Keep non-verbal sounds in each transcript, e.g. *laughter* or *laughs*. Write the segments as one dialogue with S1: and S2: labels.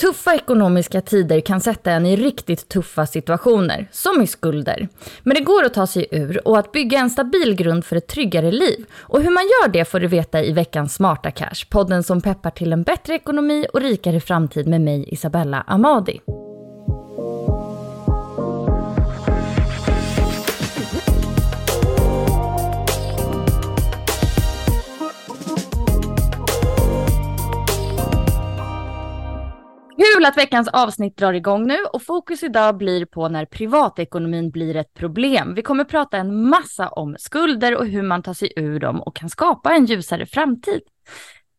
S1: Tuffa ekonomiska tider kan sätta en i riktigt tuffa situationer, som i skulder. Men det går att ta sig ur och att bygga en stabil grund för ett tryggare liv. Och hur man gör det får du veta i veckans Smarta Cash, podden som peppar till en bättre ekonomi och rikare framtid med mig, Isabella Amadi. Kul att veckans avsnitt drar igång nu och fokus idag blir på när privatekonomin blir ett problem. Vi kommer prata en massa om skulder och hur man tar sig ur dem och kan skapa en ljusare framtid.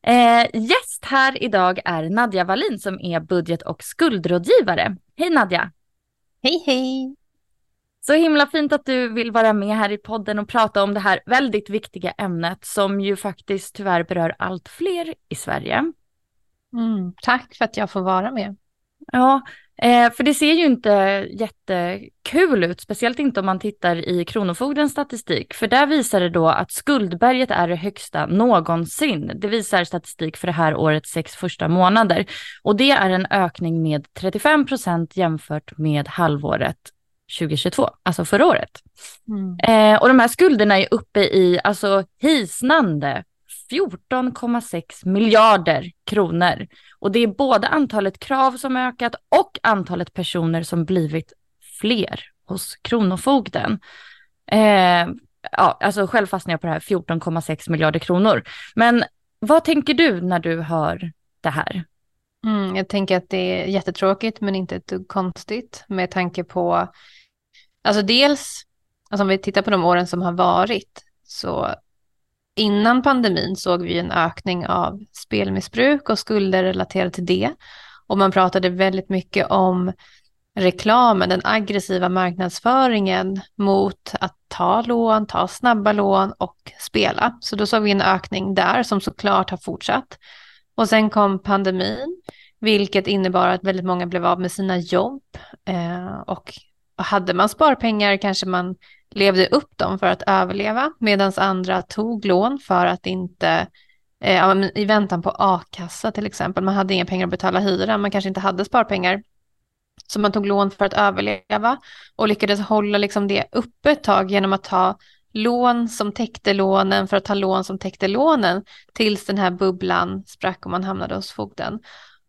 S1: Eh, gäst här idag är Nadja Wallin som är budget och skuldrådgivare. Hej Nadja!
S2: Hej hej!
S1: Så himla fint att du vill vara med här i podden och prata om det här väldigt viktiga ämnet som ju faktiskt tyvärr berör allt fler i Sverige.
S2: Mm, tack för att jag får vara med.
S1: Ja, eh, för det ser ju inte jättekul ut, speciellt inte om man tittar i Kronofogdens statistik. För där visar det då att skuldberget är det högsta någonsin. Det visar statistik för det här årets sex första månader. Och det är en ökning med 35 procent jämfört med halvåret 2022, alltså förra året. Mm. Eh, och de här skulderna är uppe i alltså hisnande 14,6 miljarder kronor. Och det är både antalet krav som ökat och antalet personer som blivit fler hos Kronofogden. Eh, ja, alltså själv fastnar jag på det här 14,6 miljarder kronor. Men vad tänker du när du hör det här?
S2: Mm, jag tänker att det är jättetråkigt men inte ett dugg konstigt med tanke på, alltså dels, alltså om vi tittar på de åren som har varit, så innan pandemin såg vi en ökning av spelmissbruk och skulder relaterade till det. Och man pratade väldigt mycket om reklamen, den aggressiva marknadsföringen mot att ta lån, ta snabba lån och spela. Så då såg vi en ökning där som såklart har fortsatt. Och sen kom pandemin, vilket innebar att väldigt många blev av med sina jobb. Eh, och hade man sparpengar kanske man levde upp dem för att överleva medan andra tog lån för att inte, eh, i väntan på a-kassa till exempel, man hade inga pengar att betala hyra, man kanske inte hade sparpengar. Så man tog lån för att överleva och lyckades hålla liksom det uppe ett tag genom att ta lån som täckte lånen för att ta lån som täckte lånen tills den här bubblan sprack och man hamnade hos fogden.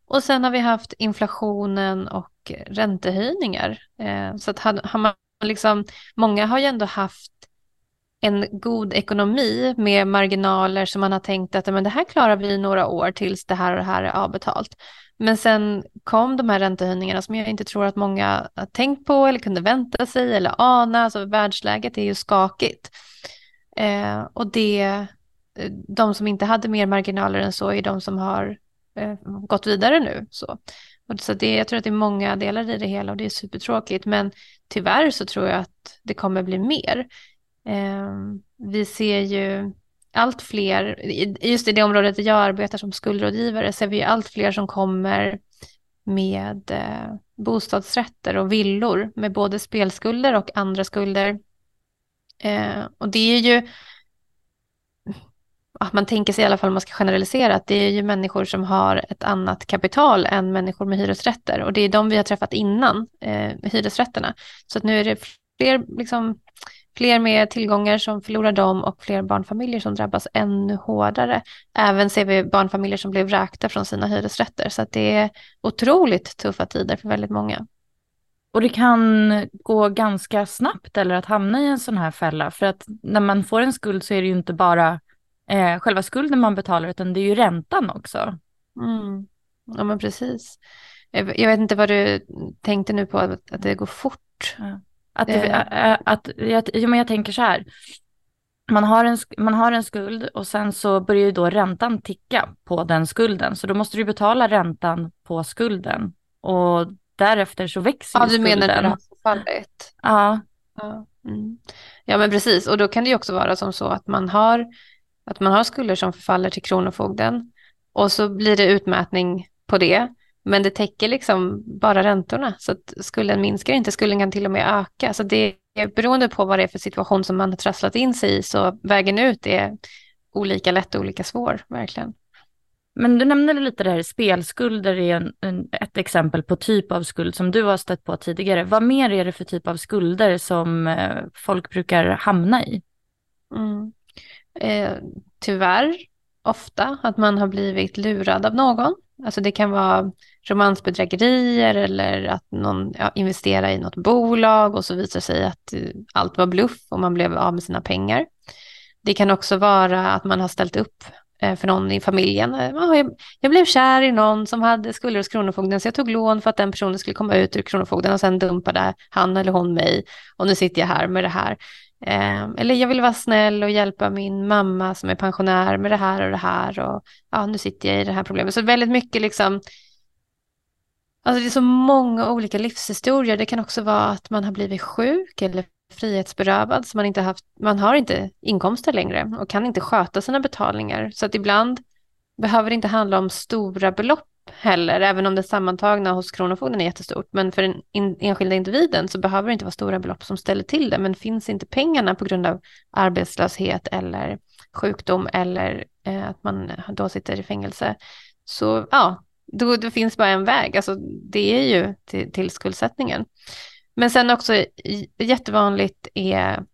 S2: Och sen har vi haft inflationen och räntehöjningar. Eh, så att har man liksom, många har ju ändå haft en god ekonomi med marginaler som man har tänkt att men det här klarar vi några år tills det här och det här är avbetalt. Men sen kom de här räntehöjningarna som jag inte tror att många har tänkt på eller kunde vänta sig eller ana. Alltså världsläget är ju skakigt. Eh, och det, eh, de som inte hade mer marginaler än så är de som har eh, gått vidare nu. Så. Och så det, jag tror att det är många delar i det hela och det är supertråkigt. Men tyvärr så tror jag att det kommer bli mer. Eh, vi ser ju allt fler, just i det området där jag arbetar som skuldrådgivare, ser vi allt fler som kommer med eh, bostadsrätter och villor med både spelskulder och andra skulder. Eh, och det är ju, man tänker sig i alla fall om man ska generalisera, att det är ju människor som har ett annat kapital än människor med hyresrätter. Och det är de vi har träffat innan, eh, hyresrätterna. Så att nu är det fler, liksom, fler med tillgångar som förlorar dem och fler barnfamiljer som drabbas ännu hårdare. Även ser vi barnfamiljer som blev vräkta från sina hyresrätter. Så att det är otroligt tuffa tider för väldigt många.
S1: Och det kan gå ganska snabbt eller att hamna i en sån här fälla. För att när man får en skuld så är det ju inte bara eh, själva skulden man betalar utan det är ju räntan också.
S2: Mm. Ja men precis. Jag vet inte vad du tänkte nu på att, att det går fort. Ja.
S1: Att, det, äh, att jag, jo, men jag tänker så här. Man har, en, man har en skuld och sen så börjar ju då räntan ticka på den skulden. Så då måste du betala räntan på skulden. Och därefter så växer
S2: ja,
S1: skulden. Ja, du
S2: menar när det har förfallit?
S1: Ja.
S2: Ja. Mm. ja, men precis. Och då kan det ju också vara som så att man har, att man har skulder som förfaller till Kronofogden. Och så blir det utmätning på det. Men det täcker liksom bara räntorna, så att skulden minskar inte, skulden kan till och med öka. Så det är beroende på vad det är för situation som man har trasslat in sig i, så vägen ut är olika lätt och olika svår, verkligen.
S1: Men du nämnde lite det här, spelskulder är en, en, ett exempel på typ av skuld som du har stött på tidigare. Vad mer är det för typ av skulder som eh, folk brukar hamna i?
S2: Mm. Eh, tyvärr, ofta, att man har blivit lurad av någon. Alltså det kan vara romansbedrägerier eller att någon ja, investerar i något bolag och så visar sig att eh, allt var bluff och man blev av med sina pengar. Det kan också vara att man har ställt upp eh, för någon i familjen. Eh, ah, jag, blev kär i någon som hade skulder hos Kronofogden så jag tog lån för att den personen skulle komma ut ur Kronofogden och sen dumpade han eller hon mig och nu sitter jag här med det här. Eh, eller jag vill vara snäll och hjälpa min mamma som är pensionär med det här och det här och ja, nu sitter jag i det här problemet. Så väldigt mycket liksom Alltså det är så många olika livshistorier. Det kan också vara att man har blivit sjuk eller frihetsberövad, så man, inte haft, man har inte inkomster längre och kan inte sköta sina betalningar. Så att ibland behöver det inte handla om stora belopp heller, även om det sammantagna hos Kronofogden är jättestort. Men för den in, enskilda individen så behöver det inte vara stora belopp som ställer till det. Men finns inte pengarna på grund av arbetslöshet eller sjukdom eller eh, att man då sitter i fängelse, så ja, då, det finns bara en väg, alltså det är ju till, till skuldsättningen. Men sen också jättevanligt är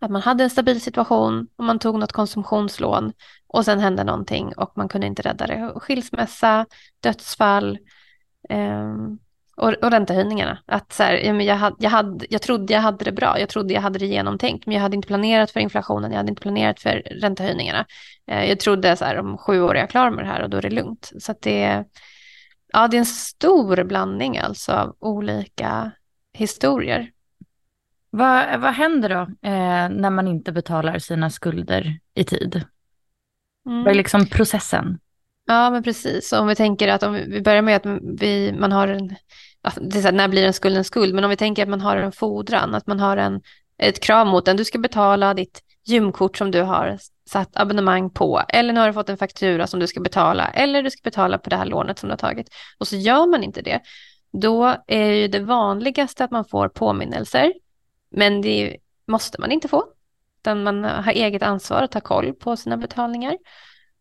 S2: att man hade en stabil situation och man tog något konsumtionslån och sen hände någonting och man kunde inte rädda det. Skilsmässa, dödsfall, eh, och, och räntehöjningarna. Att så här, jag, hade, jag, hade, jag trodde jag hade det bra, jag trodde jag hade det genomtänkt, men jag hade inte planerat för inflationen, jag hade inte planerat för räntehöjningarna. Eh, jag trodde så här, om sju år är jag klar med det här och då är det lugnt. Så att det, ja, det är en stor blandning alltså av olika historier.
S1: Vad, vad händer då eh, när man inte betalar sina skulder i tid? Mm. Vad är liksom processen?
S2: Ja, men precis. Om vi tänker att om vi börjar med att vi, man har en här, när blir en skuld en skuld? Men om vi tänker att man har en fordran, att man har en, ett krav mot den, du ska betala ditt gymkort som du har satt abonnemang på, eller nu har du fått en faktura som du ska betala, eller du ska betala på det här lånet som du har tagit. Och så gör man inte det, då är ju det vanligaste att man får påminnelser, men det måste man inte få, utan man har eget ansvar att ta koll på sina betalningar.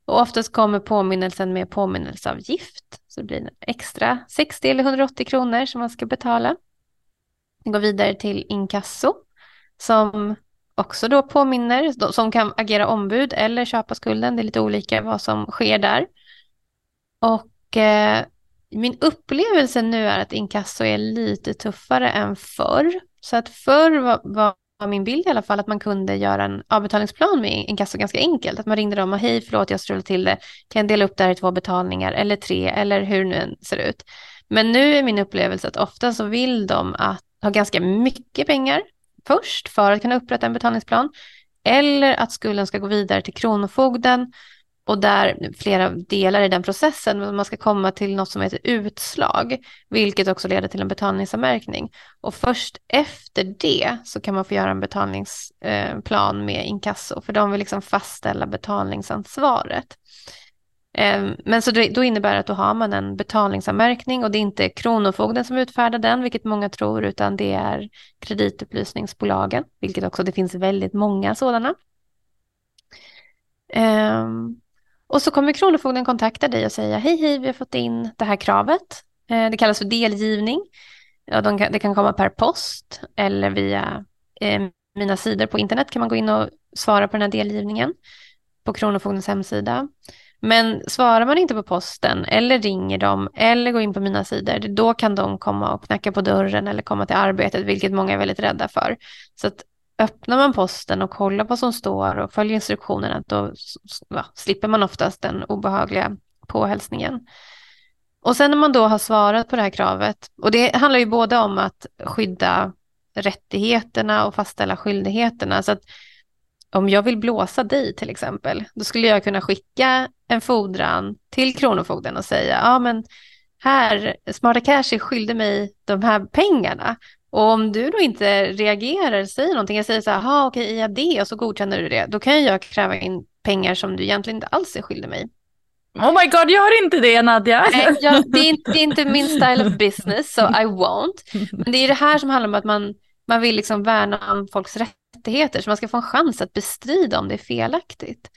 S2: Och oftast kommer påminnelsen med påminnelseavgift. Så det blir en extra 60 eller 180 kronor som man ska betala. Det går vidare till inkasso som också då påminner, som kan agera ombud eller köpa skulden. Det är lite olika vad som sker där. Och eh, min upplevelse nu är att inkasso är lite tuffare än förr. Så att förr var, var min bild i alla fall att man kunde göra en avbetalningsplan med inkasso ganska enkelt. Att man ringde dem och hej förlåt jag strulade till det, kan jag dela upp det här i två betalningar eller tre eller hur det nu ser ut. Men nu är min upplevelse att ofta så vill de att ha ganska mycket pengar först för att kunna upprätta en betalningsplan eller att skulden ska gå vidare till Kronofogden och där flera delar i den processen, man ska komma till något som heter utslag, vilket också leder till en betalningsanmärkning. Och först efter det så kan man få göra en betalningsplan med inkasso, för de vill liksom fastställa betalningsansvaret. Ehm, men så då innebär det att då har man en betalningsanmärkning och det är inte Kronofogden som utfärdar den, vilket många tror, utan det är kreditupplysningsbolagen, vilket också det finns väldigt många sådana. Um, och så kommer Kronofogden kontakta dig och säga hej hej, vi har fått in det här kravet. Eh, det kallas för delgivning. Det kan komma per post eller via eh, mina sidor på internet kan man gå in och svara på den här delgivningen på Kronofogdens hemsida. Men svarar man inte på posten eller ringer dem eller går in på mina sidor, då kan de komma och knacka på dörren eller komma till arbetet, vilket många är väldigt rädda för. Så att öppnar man posten och kollar vad som står och följer instruktionerna, då ja, slipper man oftast den obehagliga påhälsningen. Och sen när man då har svarat på det här kravet, och det handlar ju både om att skydda rättigheterna och fastställa skyldigheterna. Så att om jag vill blåsa dig till exempel, då skulle jag kunna skicka en fordran till Kronofogden och säga, ja men här, Smarta Cash är skyldig mig de här pengarna. Och om du då inte reagerar, säger någonting, jag säger så här, okej, IAD och så godkänner du det, då kan jag kräva in pengar som du egentligen inte alls är skyldig mig.
S1: Oh my god, gör inte det Nadja.
S2: Nej, jag, det, är inte, det är inte min style of business, so I won't. Men det är det här som handlar om att man, man vill liksom värna om folks rättigheter, så man ska få en chans att bestrida om det är felaktigt.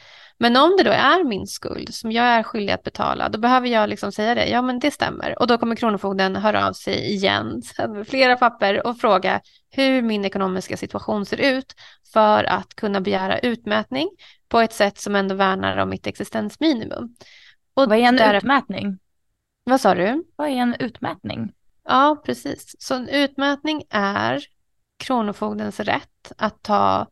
S2: Men om det då är min skuld som jag är skyldig att betala, då behöver jag liksom säga det. Ja, men det stämmer. Och då kommer Kronofogden höra av sig igen *laughs* med flera papper och fråga hur min ekonomiska situation ser ut för att kunna begära utmätning på ett sätt som ändå värnar om mitt existensminimum.
S1: Och Vad är en där... utmätning?
S2: Vad sa du?
S1: Vad är en utmätning?
S2: Ja, precis. Så en utmätning är Kronofogdens rätt att ta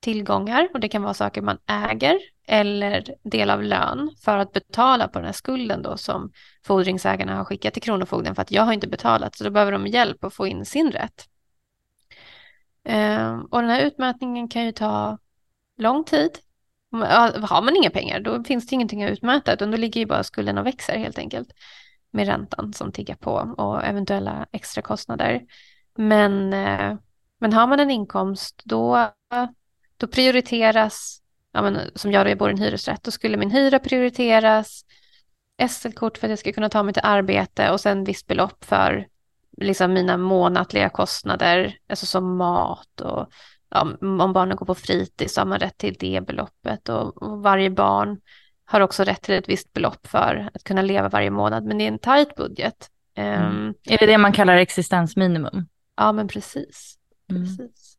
S2: tillgångar och det kan vara saker man äger eller del av lön för att betala på den här skulden då som fordringsägarna har skickat till Kronofogden för att jag har inte betalat så då behöver de hjälp att få in sin rätt. Ehm, och den här utmätningen kan ju ta lång tid. Har man inga pengar då finns det ingenting att utmäta utan då ligger ju bara skulden och växer helt enkelt med räntan som tiggar på och eventuella extra kostnader. Men, eh, men har man en inkomst då, då prioriteras ja, men, som jag då bor i en hyresrätt, då skulle min hyra prioriteras, SL-kort för att jag ska kunna ta mig till arbete och sen visst belopp för liksom mina månatliga kostnader, alltså som mat och ja, om barnen går på fritids så har man rätt till det beloppet och, och, varje barn har också rätt till ett visst belopp för att kunna leva varje månad, men det är en tajt budget.
S1: Mm. Um, är det det man kallar existensminimum?
S2: Ja, men precis. Mm. precis.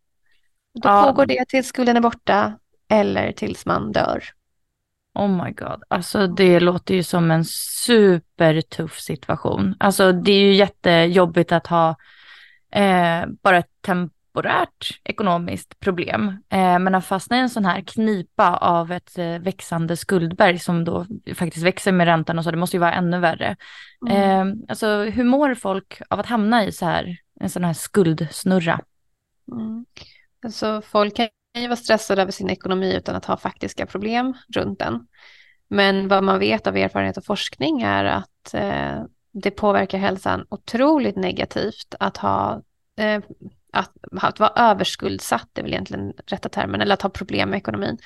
S2: Då ja. pågår det tills skulden är borta eller tills man dör.
S1: Oh my god, alltså det låter ju som en supertuff situation. Alltså det är ju jättejobbigt att ha eh, bara ett temporärt ekonomiskt problem. Eh, men att fastna i en sån här knipa av ett eh, växande skuldberg som då faktiskt växer med räntan och så, det måste ju vara ännu värre. Mm. Eh, alltså hur mår folk av att hamna i så här, en sån här skuldsnurra?
S2: Mm. Alltså folk kan ju vara stressad över sin ekonomi utan att ha faktiska problem runt den. Men vad man vet av erfarenhet och forskning är att eh, det påverkar hälsan otroligt negativt att ha eh, att, att vara överskuldsatt det är väl egentligen rätta termen, eller att ha problem med ekonomin.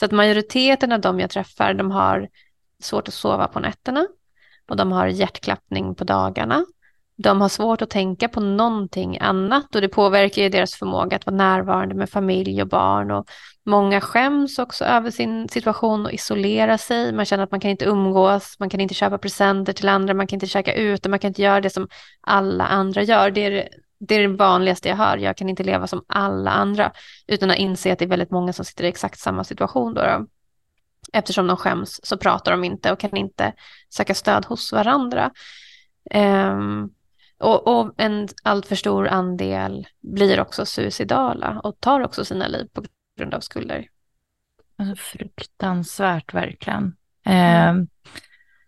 S2: Så att majoriteten av de jag träffar, de har svårt att sova på nätterna och de har hjärtklappning på dagarna de har svårt att tänka på någonting annat och det påverkar ju deras förmåga att vara närvarande med familj och barn och många skäms också över sin situation och isolerar sig. Man känner att man kan inte umgås, man kan inte köpa presenter till andra, man kan inte käka ute, man kan inte göra det som alla andra gör. Det är det, är det vanligaste jag hör, jag kan inte leva som alla andra utan att inse att det är väldigt många som sitter i exakt samma situation då. då. Eftersom de skäms så pratar de inte och kan inte söka stöd hos varandra. Um, och, och en alltför stor andel blir också suicidala och tar också sina liv på grund av skulder.
S1: Alltså, fruktansvärt verkligen. Mm. Eh,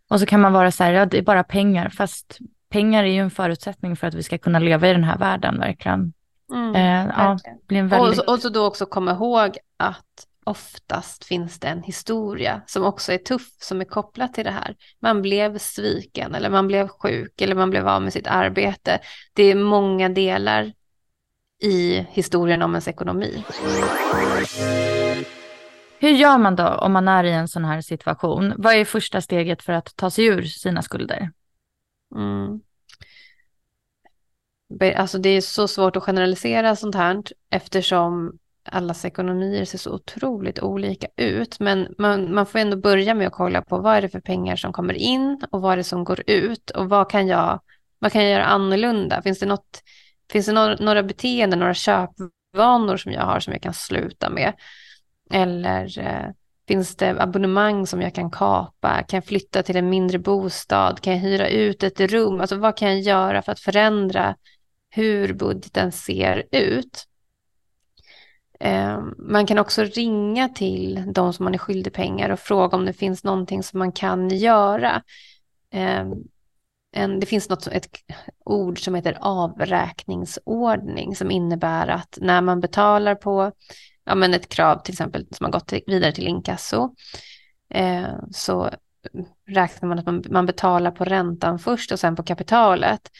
S1: och så kan man vara så här, ja det är bara pengar, fast pengar är ju en förutsättning för att vi ska kunna leva i den här världen verkligen.
S2: Mm, eh, ja,
S1: blir en väldigt...
S2: och, och så då också komma ihåg att oftast finns det en historia som också är tuff, som är kopplad till det här. Man blev sviken eller man blev sjuk eller man blev av med sitt arbete. Det är många delar i historien om ens ekonomi.
S1: Hur gör man då om man är i en sån här situation? Vad är första steget för att ta sig ur sina skulder?
S2: Mm. Alltså det är så svårt att generalisera sånt här eftersom allas ekonomier ser så otroligt olika ut. Men man, man får ändå börja med att kolla på vad är det för pengar som kommer in och vad är det som går ut och vad kan jag, vad kan jag göra annorlunda? Finns det, något, finns det några, några beteenden, några köpvanor som jag har som jag kan sluta med? Eller eh, finns det abonnemang som jag kan kapa? Kan jag flytta till en mindre bostad? Kan jag hyra ut ett rum? Alltså vad kan jag göra för att förändra hur budgeten ser ut? Eh, man kan också ringa till de som man är skyldig pengar och fråga om det finns någonting som man kan göra. Eh, det finns något, ett ord som heter avräkningsordning som innebär att när man betalar på ja, men ett krav till exempel som har gått vidare till inkasso eh, så räknar man att man, man betalar på räntan först och sen på kapitalet.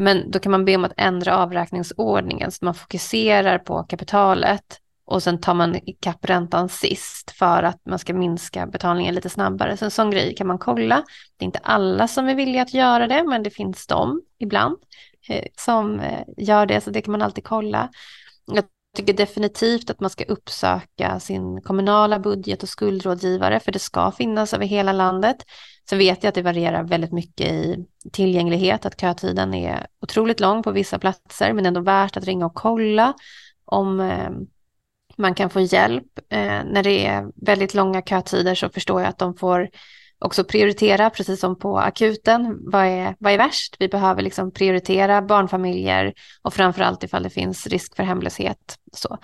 S2: Men då kan man be om att ändra avräkningsordningen så man fokuserar på kapitalet och sen tar man ikapp räntan sist för att man ska minska betalningen lite snabbare. Så en sån grej kan man kolla. Det är inte alla som är villiga att göra det, men det finns de ibland eh, som eh, gör det, så det kan man alltid kolla. Jag tycker definitivt att man ska uppsöka sin kommunala budget och skuldrådgivare, för det ska finnas över hela landet. Sen vet jag att det varierar väldigt mycket i tillgänglighet, att kötiden är otroligt lång på vissa platser, men ändå värt att ringa och kolla om eh, man kan få hjälp. Eh, när det är väldigt långa kötider så förstår jag att de får också prioritera, precis som på akuten. Vad är, vad är värst? Vi behöver liksom prioritera barnfamiljer och framförallt ifall det finns risk för hemlöshet. Så.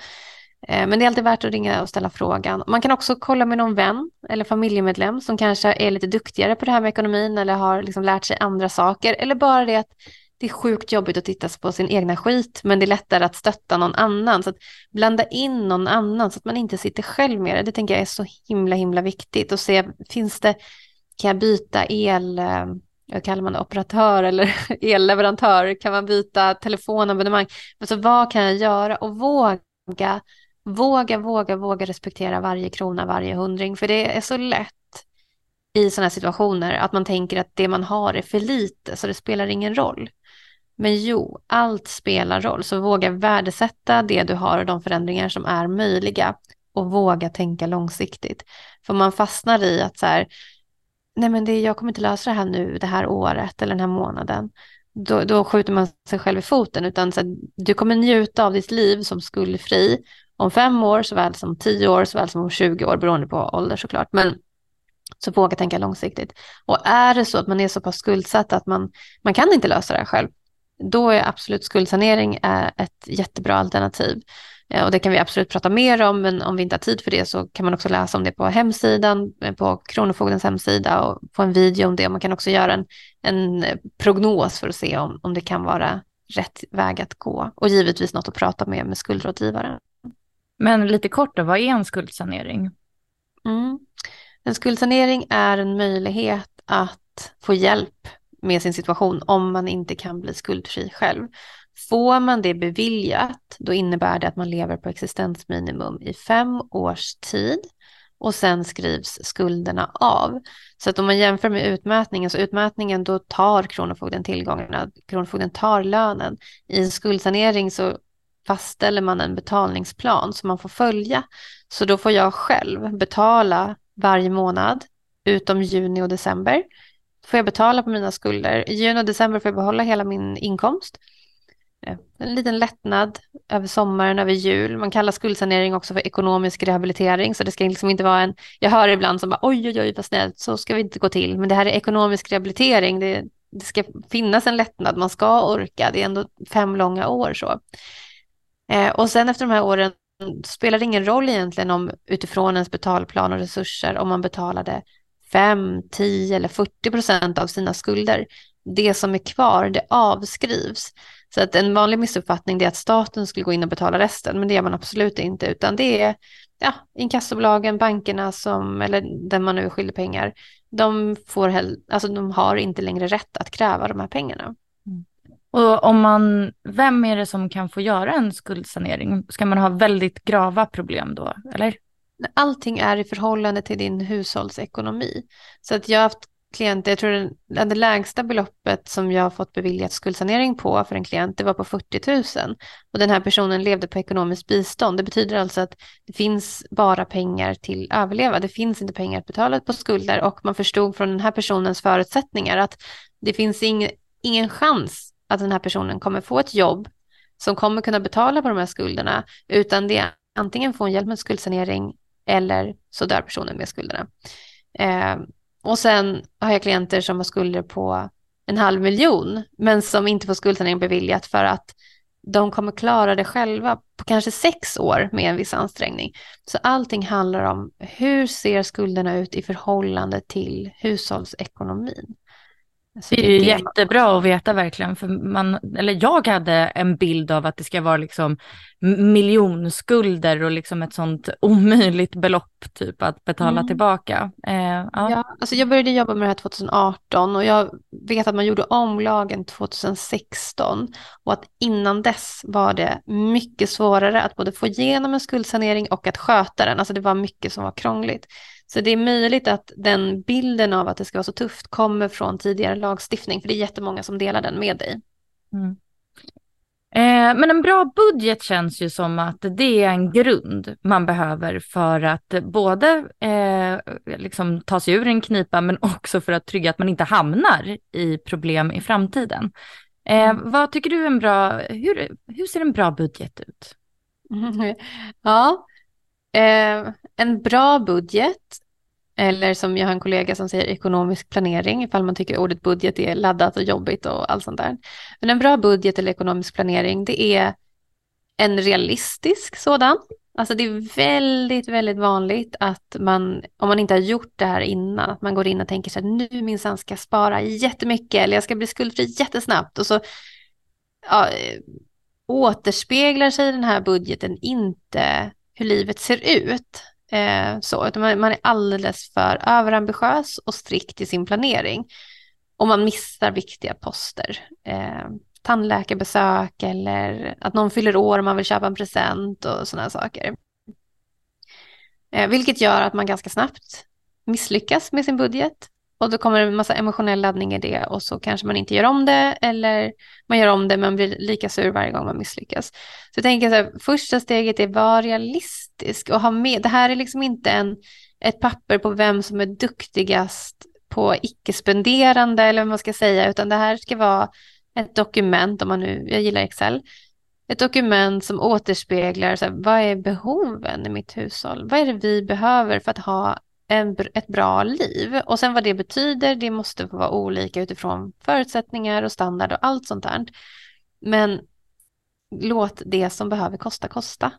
S2: Eh, men det är alltid värt att ringa och ställa frågan. Man kan också kolla med någon vän eller familjemedlem som kanske är lite duktigare på det här med ekonomin eller har liksom lärt sig andra saker. Eller bara det att det är sjukt jobbigt att titta på sin egna skit, men det är lättare att stötta någon annan. Så att blanda in någon annan så att man inte sitter själv med det, det tänker jag är så himla, himla viktigt. Och se, finns det, kan jag byta el, eh, jag kallar man det, operatör eller *laughs* elleverantör? Kan man byta telefonabonnemang? Alltså vad kan jag göra? Och våga, våga, våga, våga respektera varje krona, varje hundring. För det är så lätt i sådana här situationer att man tänker att det man har är för lite, så det spelar ingen roll. Men jo, allt spelar roll, så våga värdesätta det du har och de förändringar som är möjliga och våga tänka långsiktigt. För man fastnar i att så här, nej men det, jag kommer inte lösa det här nu, det här året eller den här månaden. Då, då skjuter man sig själv i foten, utan så här, du kommer njuta av ditt liv som skuldfri om fem år såväl som tio år såväl som om 20 år beroende på ålder såklart. Men så våga tänka långsiktigt. Och är det så att man är så pass skuldsatt att man, man kan inte lösa det här själv, då är absolut skuldsanering eh, ett jättebra alternativ. Eh, och det kan vi absolut prata mer om, men om vi inte har tid för det så kan man också läsa om det på hemsidan, eh, på Kronofogdens hemsida och få en video om det. Man kan också göra en, en prognos för att se om, om det kan vara rätt väg att gå. Och givetvis något att prata med med skuldrådgivaren.
S1: Men lite kort då, vad är en skuldsanering?
S2: Mm. En skuldsanering är en möjlighet att få hjälp med sin situation om man inte kan bli skuldfri själv. Får man det beviljat, då innebär det att man lever på existensminimum i fem års tid och sen skrivs skulderna av. Så att om man jämför med utmätningen, så utmätningen då tar Kronofogden tillgångarna, Kronofogden tar lönen. I en skuldsanering så fastställer man en betalningsplan som man får följa. Så då får jag själv betala varje månad, utom juni och december. Får jag betala på mina skulder. I juni och december får jag behålla hela min inkomst. En liten lättnad över sommaren, över jul. Man kallar skuldsanering också för ekonomisk rehabilitering, så det ska liksom inte vara en... Jag hör ibland som bara oj, oj, oj, vad snällt, så ska vi inte gå till. Men det här är ekonomisk rehabilitering. Det, det ska finnas en lättnad, man ska orka. Det är ändå fem långa år så. Eh, och sen efter de här åren spelar det ingen roll egentligen om utifrån ens betalplan och resurser om man betalade 5, 10 eller 40 procent av sina skulder. Det som är kvar, det avskrivs. Så att en vanlig missuppfattning är att staten skulle gå in och betala resten, men det gör man absolut inte, utan det är ja, inkassobolagen, bankerna som, eller den man nu skyldig pengar, de, får alltså de har inte längre rätt att kräva de här pengarna.
S1: Mm. Och om man, vem är det som kan få göra en skuldsanering? Ska man ha väldigt grava problem då, eller?
S2: Allting är i förhållande till din hushållsekonomi. Så att jag har haft klienter, jag tror det, det lägsta beloppet som jag har fått beviljat skuldsanering på för en klient, det var på 40 000. Och den här personen levde på ekonomiskt bistånd. Det betyder alltså att det finns bara pengar till överleva. Det finns inte pengar att betala på skulder och man förstod från den här personens förutsättningar att det finns ing, ingen chans att den här personen kommer få ett jobb som kommer kunna betala på de här skulderna, utan det är antingen få en hjälp med skuldsanering eller så dör personen med skulderna. Eh, och sen har jag klienter som har skulder på en halv miljon, men som inte får skuldsanering beviljat för att de kommer klara det själva på kanske sex år med en viss ansträngning. Så allting handlar om hur ser skulderna ut i förhållande till hushållsekonomin.
S1: Så det är ju jättebra att veta verkligen, för man, eller jag hade en bild av att det ska vara liksom miljonskulder och liksom ett sånt omöjligt belopp typ att betala mm. tillbaka.
S2: Eh, ja. ja. alltså jag började jobba med det här 2018 och jag vet att man gjorde om lagen 2016 och att innan dess var det mycket svårare att både få igenom en skuldsanering och att sköta den. Alltså det var mycket som var krångligt. Så det är möjligt att den bilden av att det ska vara så tufft kommer från tidigare lagstiftning, för det är jättemånga som delar den med dig. Mm.
S1: Eh, men en bra budget känns ju som att det är en grund man behöver för att både eh, liksom ta sig ur en knipa men också för att trygga att man inte hamnar i problem i framtiden. Eh, mm. Vad tycker du är en bra, hur, hur ser en bra budget ut? *laughs*
S2: Ja, Eh, en bra budget, eller som jag har en kollega som säger ekonomisk planering, ifall man tycker ordet budget är laddat och jobbigt och allt sånt där. Men en bra budget eller ekonomisk planering, det är en realistisk sådan. Alltså det är väldigt, väldigt vanligt att man, om man inte har gjort det här innan, att man går in och tänker sig att nu minsann ska jag spara jättemycket eller jag ska bli skuldfri jättesnabbt och så ja, eh, återspeglar sig den här budgeten inte hur livet ser ut. Eh, så, utan man, man, är alldeles för överambitiös och strikt i sin planering. Och man missar viktiga poster. Eh, tandläkarbesök eller att någon fyller år och man vill köpa en present och sådana saker. Eh, vilket gör att man ganska snabbt misslyckas med sin budget. Och då kommer det en massa emotionell laddning i det och så kanske man inte gör om det eller man gör om det men blir lika sur varje gång man misslyckas. Så jag tänker så här, första steget är att vara realistisk och ha med, det här är liksom inte en, ett papper på vem som är duktigast på icke-spenderande eller vad man ska säga, utan det här ska vara ett dokument, om man nu, jag gillar Excel, ett dokument som återspeglar så här, vad är behoven i mitt hushåll? Vad är det vi behöver för att ha en, ett bra liv. Och sen vad det betyder, det måste vara olika utifrån förutsättningar och standard och allt sånt där. Men låt det som behöver kosta kosta.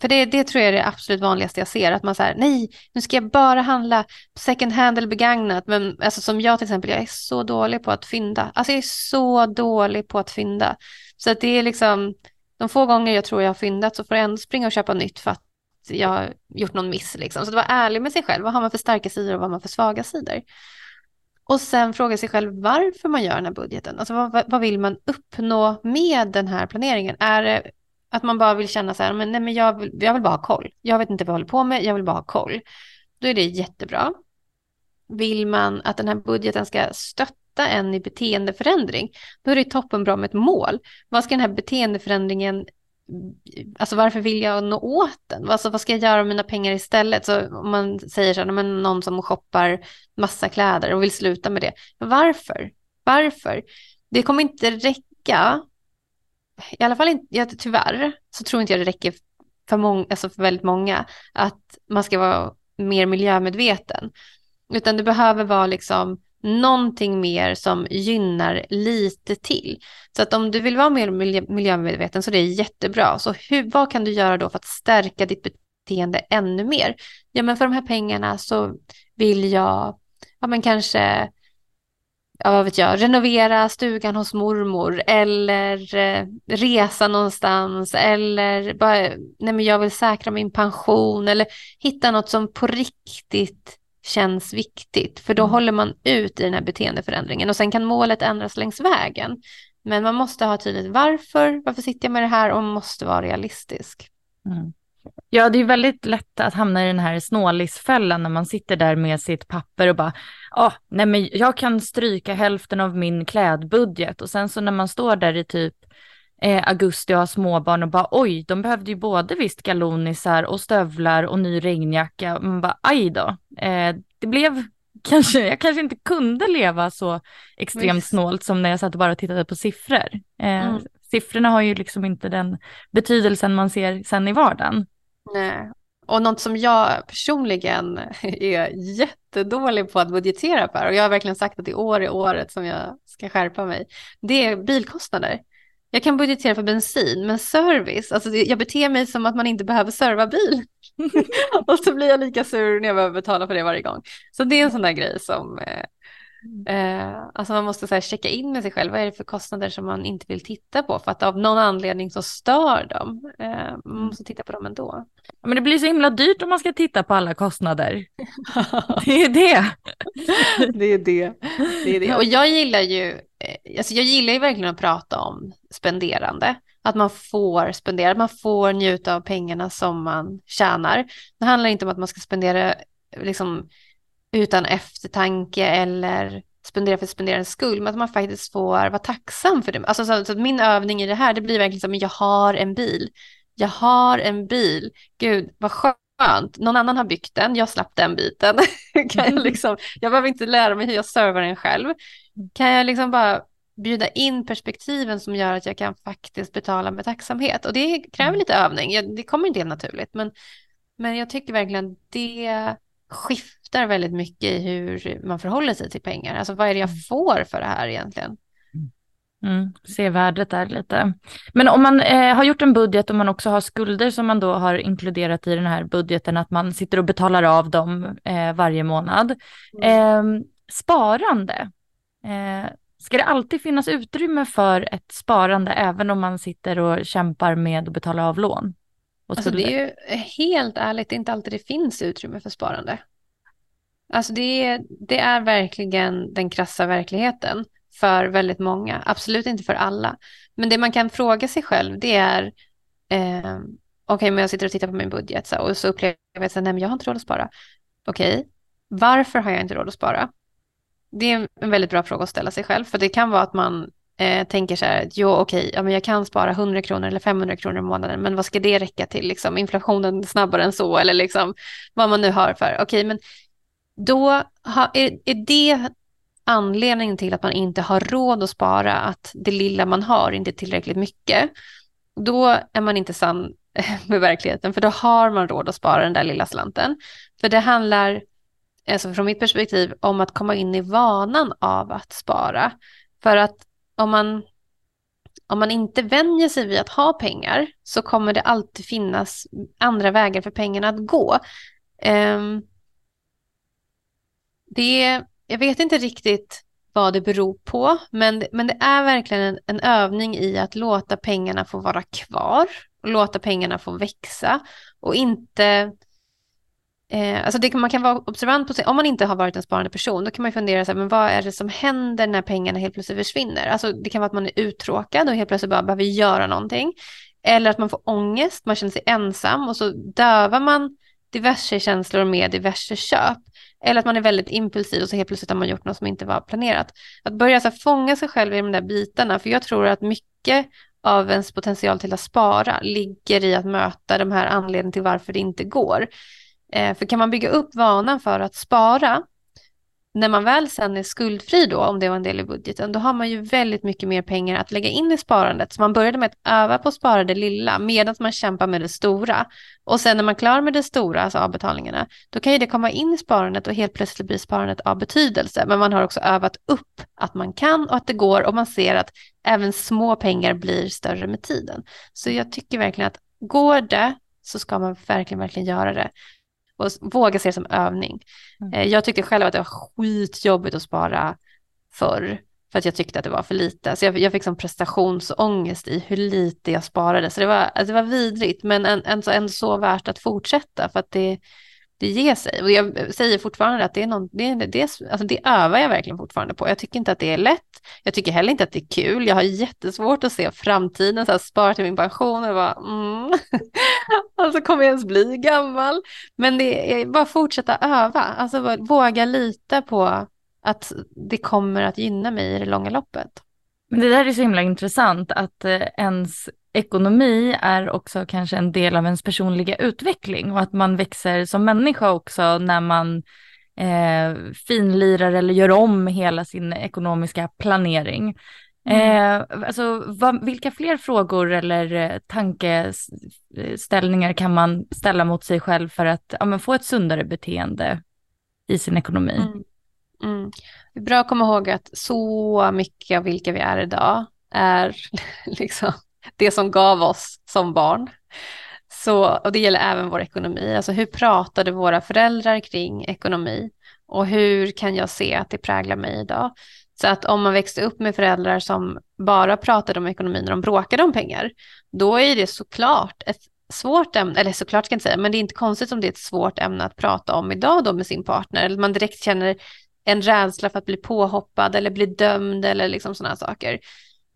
S2: För det, det tror jag är det absolut vanligaste jag ser, att man säger nej, nu ska jag bara handla second hand eller begagnat. Men alltså som jag till exempel, jag är så dålig på att fynda. Alltså jag är så dålig på att fynda. Så att det är liksom, de få gånger jag tror jag har fyndat så får jag ändå springa och köpa nytt för att jag har gjort någon miss. Liksom. Så att vara ärlig med sig själv. Vad har man för starka sidor och vad har man för svaga sidor? Och sen fråga sig själv varför man gör den här budgeten. Alltså vad, vad vill man uppnå med den här planeringen? Är det att man bara vill känna så här, men, nej, men jag, vill, jag vill bara ha koll. Jag vet inte vad jag håller på med, jag vill bara ha koll. Då är det jättebra. Vill man att den här budgeten ska stötta en i beteendeförändring, då är det toppenbra med ett mål. Vad ska den här beteendeförändringen alltså varför vill jag nå åt den? Alltså vad ska jag göra med mina pengar istället? Så om man säger så här, men någon som shoppar massa kläder och vill sluta med det. Varför? Varför? Det kommer inte räcka. I alla fall inte, ja, tyvärr, så tror inte jag det räcker för, många, alltså för väldigt många att man ska vara mer miljömedveten. Utan det behöver vara liksom någonting mer som gynnar lite till. Så att om du vill vara mer miljö miljömedveten så det är jättebra. Så hur, vad kan du göra då för att stärka ditt beteende ännu mer? Ja, men för de här pengarna så vill jag, ja men kanske ja, vad vet jag, renovera stugan hos mormor eller eh, resa någonstans eller bara, nej men jag vill säkra min pension eller hitta något som på riktigt känns viktigt. För då mm. håller man ut i den här beteendeförändringen och sen kan målet ändras längs vägen. Men man måste ha tydligt varför, varför sitter jag med det här och man måste vara realistisk.
S1: Mm. Ja, det är väldigt lätt att hamna i den här snålisfällan när man sitter där med sitt papper och bara, ja, nej men jag kan stryka hälften av min klädbudget och sen så när man står där i typ eh, augusti och har småbarn och bara oj, de behövde ju både visst galonisar och stövlar och ny regnjacka. Man bara aj då, eh, det blev *laughs* kanske, jag kanske inte kunde leva så extremt visst. snålt som när jag satt och bara tittade på siffror. Eh, mm. Siffrorna har ju liksom inte den betydelsen man ser sen i vardagen.
S2: Nej. Och något som jag personligen *laughs* är jättedålig på att budgetera för, och jag har verkligen sagt att i år är året som jag ska skärpa mig, det är bilkostnader. Jag kan budgetera för bensin, men service, alltså jag beter mig som att man inte behöver serva bil. *laughs* och så blir jag lika sur när jag behöver betala för det varje gång. Så det är en sån där grej som eh, Eh, alltså man måste så checka in med sig själv. Vad är det för kostnader som man inte vill titta på? För att av någon anledning så stör de. Eh, man mm. måste titta på dem ändå.
S1: Men det blir så himla dyrt om man ska titta på alla kostnader. *laughs* det är det.
S2: det är det. det är det. Och jag gillar ju, Eh, alltså jag gillar ju verkligen att prata om spenderande. Att man får spendera, att man får njuta av pengarna som man tjänar. Det handlar inte om att man ska spendera liksom utan eftertanke eller spendera för spenderandets skull, men att man faktiskt får vara tacksam för det. Alltså, så, så min övning i det här, det blir verkligen som, jag har en bil. Jag har en bil. Gud, vad skönt. Någon annan har byggt den, jag slapp den biten. *laughs* kan jag, liksom, jag behöver inte lära mig hur jag servar den själv. Kan jag liksom bara bjuda in perspektiven som gör att jag kan faktiskt betala med tacksamhet. Och det kräver mm. lite övning, det kommer inte helt naturligt, men, men jag tycker verkligen det skiftar väldigt mycket i hur man förhåller sig till pengar. Alltså vad är det jag mm. får för det här egentligen?
S1: Mm, se värdet där lite. Men om man eh, har gjort en budget och man också har skulder som man då har inkluderat i den här budgeten, att man sitter och betalar av dem eh, varje månad. Mm. Eh, sparande, eh, ska det alltid finnas utrymme för ett sparande även om man sitter och kämpar med att betala av lån?
S2: Alltså det är ju helt ärligt, inte alltid det finns utrymme för sparande. Alltså det är, det är verkligen den krassa verkligheten för väldigt många. Absolut inte för alla. Men det man kan fråga sig själv det är, eh, okej okay, men jag sitter och tittar på min budget så, och så upplever jag att nej, jag har inte råd att spara. Okej, okay, varför har jag inte råd att spara? Det är en väldigt bra fråga att ställa sig själv, för det kan vara att man eh, tänker så här, jo okej, ja, men jag kan spara 100 kronor eller 500 kronor i månaden, men vad ska det räcka till? Liksom, inflationen snabbare än så, eller liksom, vad man nu har för. Okej, men då ha, är, är det anledningen till att man inte har råd att spara, att det lilla man har inte är tillräckligt mycket, då är man inte sann *laughs* med verkligheten, för då har man råd att spara den där lilla slanten. För det handlar, alltså från mitt perspektiv, om att komma in i vanan av att spara. För att om man, om man inte vänjer sig vid att ha pengar så kommer det alltid finnas andra vägar för pengarna att gå. Um, det, jag vet inte riktigt vad det beror på, men, men det är verkligen en, en övning i att låta pengarna få vara kvar och låta pengarna få växa och inte Eh, alltså det, man kan vara observant på sig, om man inte har varit en sparande person, då kan man fundera så här, men vad är det som händer när pengarna helt plötsligt försvinner? Alltså det kan vara att man är uttråkad och helt plötsligt bara behöver göra någonting. Eller att man får ångest, man känner sig ensam och så dövar man diverse känslor med diverse köp. Eller att man är väldigt impulsiv och så helt plötsligt har man gjort något som inte var planerat. Att börja så fånga sig själv i de där bitarna, för jag tror att mycket av ens potential till att spara ligger i att möta de här anledningarna till varför det inte går. Eh, för kan man bygga upp vanan för att spara, när man väl sen är skuldfri då, om det var en del i budgeten, då har man ju väldigt mycket mer pengar att lägga in i sparandet. Så man började med att öva på att spara det lilla medan man kämpar med det stora. Och sen när man klarar med det stora, alltså avbetalningarna, då kan ju det komma in i sparandet och helt plötsligt blir sparandet av betydelse. Men man har också övat upp att man kan och att det går och man ser att även små pengar blir större med tiden. Så jag tycker verkligen att går det så ska man verkligen, verkligen göra det och våga se det som övning. Mm. Eh, jag tyckte själv att det var skitjobbigt att spara förr för att jag tyckte att det var för lite. Så jag, jag fick som prestationsångest i hur lite jag sparade. Så det var, alltså det var vidrigt men ändå en, en så värt att fortsätta för att det, bege sig. Och jag säger fortfarande att det är någon, det, det, alltså det övar jag verkligen fortfarande på. Jag tycker inte att det är lätt. Jag tycker heller inte att det är kul. Jag har jättesvårt att se framtiden, så här, spara till min pension och bara, mm. *laughs* alltså kommer jag ens bli gammal? Men det är bara fortsätta öva, alltså våga lita på att det kommer att gynna mig i det långa loppet.
S1: Men det där är så himla intressant att eh, ens ekonomi är också kanske en del av ens personliga utveckling och att man växer som människa också när man eh, finlirar eller gör om hela sin ekonomiska planering. Mm. Eh, alltså, vad, vilka fler frågor eller eh, tankeställningar kan man ställa mot sig själv för att ja, få ett sundare beteende i sin ekonomi?
S2: Mm. Mm. Det är bra att komma ihåg att så mycket av vilka vi är idag är *laughs* liksom det som gav oss som barn. Så, och det gäller även vår ekonomi. Alltså hur pratade våra föräldrar kring ekonomi? Och hur kan jag se att det präglar mig idag? Så att om man växte upp med föräldrar som bara pratade om ekonomi när de bråkade om pengar, då är det såklart ett svårt ämne, eller såklart ska jag inte säga, men det är inte konstigt om det är ett svårt ämne att prata om idag då med sin partner. Eller man direkt känner en rädsla för att bli påhoppad eller bli dömd eller liksom sådana saker.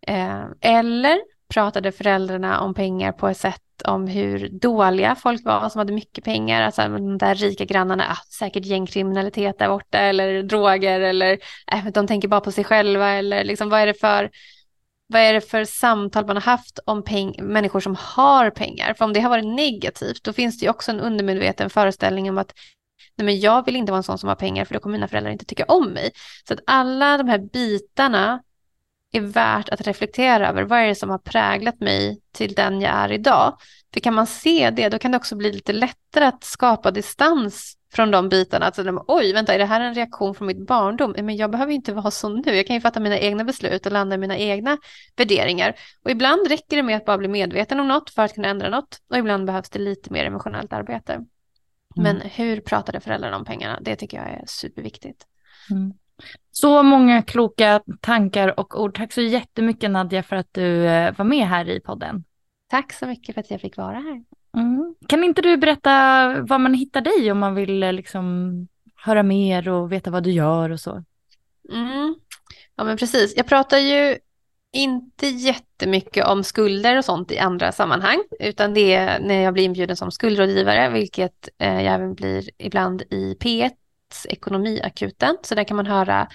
S2: Eh, eller pratade föräldrarna om pengar på ett sätt om hur dåliga folk var som hade mycket pengar, alltså de där rika grannarna, ah, säkert gängkriminalitet där borta eller droger eller äh, de tänker bara på sig själva eller liksom vad är det för vad är det för samtal man har haft om peng människor som har pengar? För om det har varit negativt, då finns det ju också en undermedveten föreställning om att nej men jag vill inte vara en sån som har pengar för då kommer mina föräldrar inte tycka om mig. Så att alla de här bitarna är värt att reflektera över. Vad är det som har präglat mig till den jag är idag? För kan man se det, då kan det också bli lite lättare att skapa distans från de bitarna. Alltså, Oj, vänta, är det här en reaktion från mitt barndom? Men jag behöver inte vara så nu. Jag kan ju fatta mina egna beslut och landa i mina egna värderingar. Och ibland räcker det med att bara bli medveten om något för att kunna ändra något. Och ibland behövs det lite mer emotionellt arbete. Mm. Men hur pratade föräldrarna om pengarna? Det tycker jag är superviktigt.
S1: Mm. Så många kloka tankar och ord. Tack så jättemycket Nadja för att du eh, var med här i podden.
S2: Tack så mycket för att jag fick vara här.
S1: Mm. Kan inte du berätta var man hittar dig om man vill eh, liksom höra mer och veta vad du gör och så?
S2: Mm. Ja men precis, jag pratar ju inte jättemycket om skulder och sånt i andra sammanhang, utan det är när jag blir inbjuden som skuldrådgivare, vilket eh, jag även blir ibland i P1 Ekonomiakuten. Så där kan man höra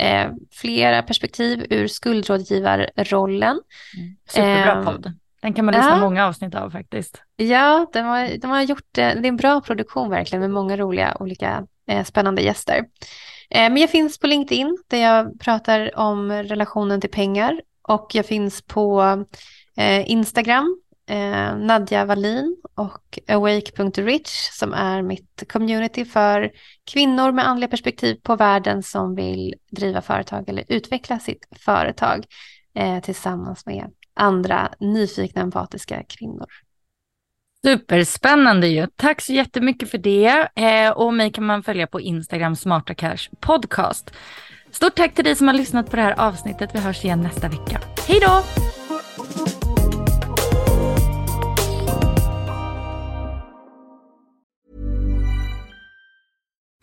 S2: eh, flera perspektiv ur skuldrådgivarrollen.
S1: Mm. Superbra eh, podd. Den kan man lyssna ja. många avsnitt av faktiskt.
S2: Ja, de har, de har gjort det. Det är en bra produktion verkligen med många roliga olika eh, spännande gäster. Eh, men jag finns på LinkedIn där jag pratar om relationen till pengar och jag finns på eh, Instagram eh, Nadja Wallin och awake.rich som är mitt community för kvinnor med andliga perspektiv på världen som vill driva företag eller utveckla sitt företag eh, tillsammans med andra nyfikna empatiska kvinnor.
S1: Superspännande ju. Tack så jättemycket för det. Eh, och mig kan man följa på Instagram Smarta Cash Podcast. Stort tack till dig som har lyssnat på det här avsnittet. Vi hörs igen nästa vecka. Hej då!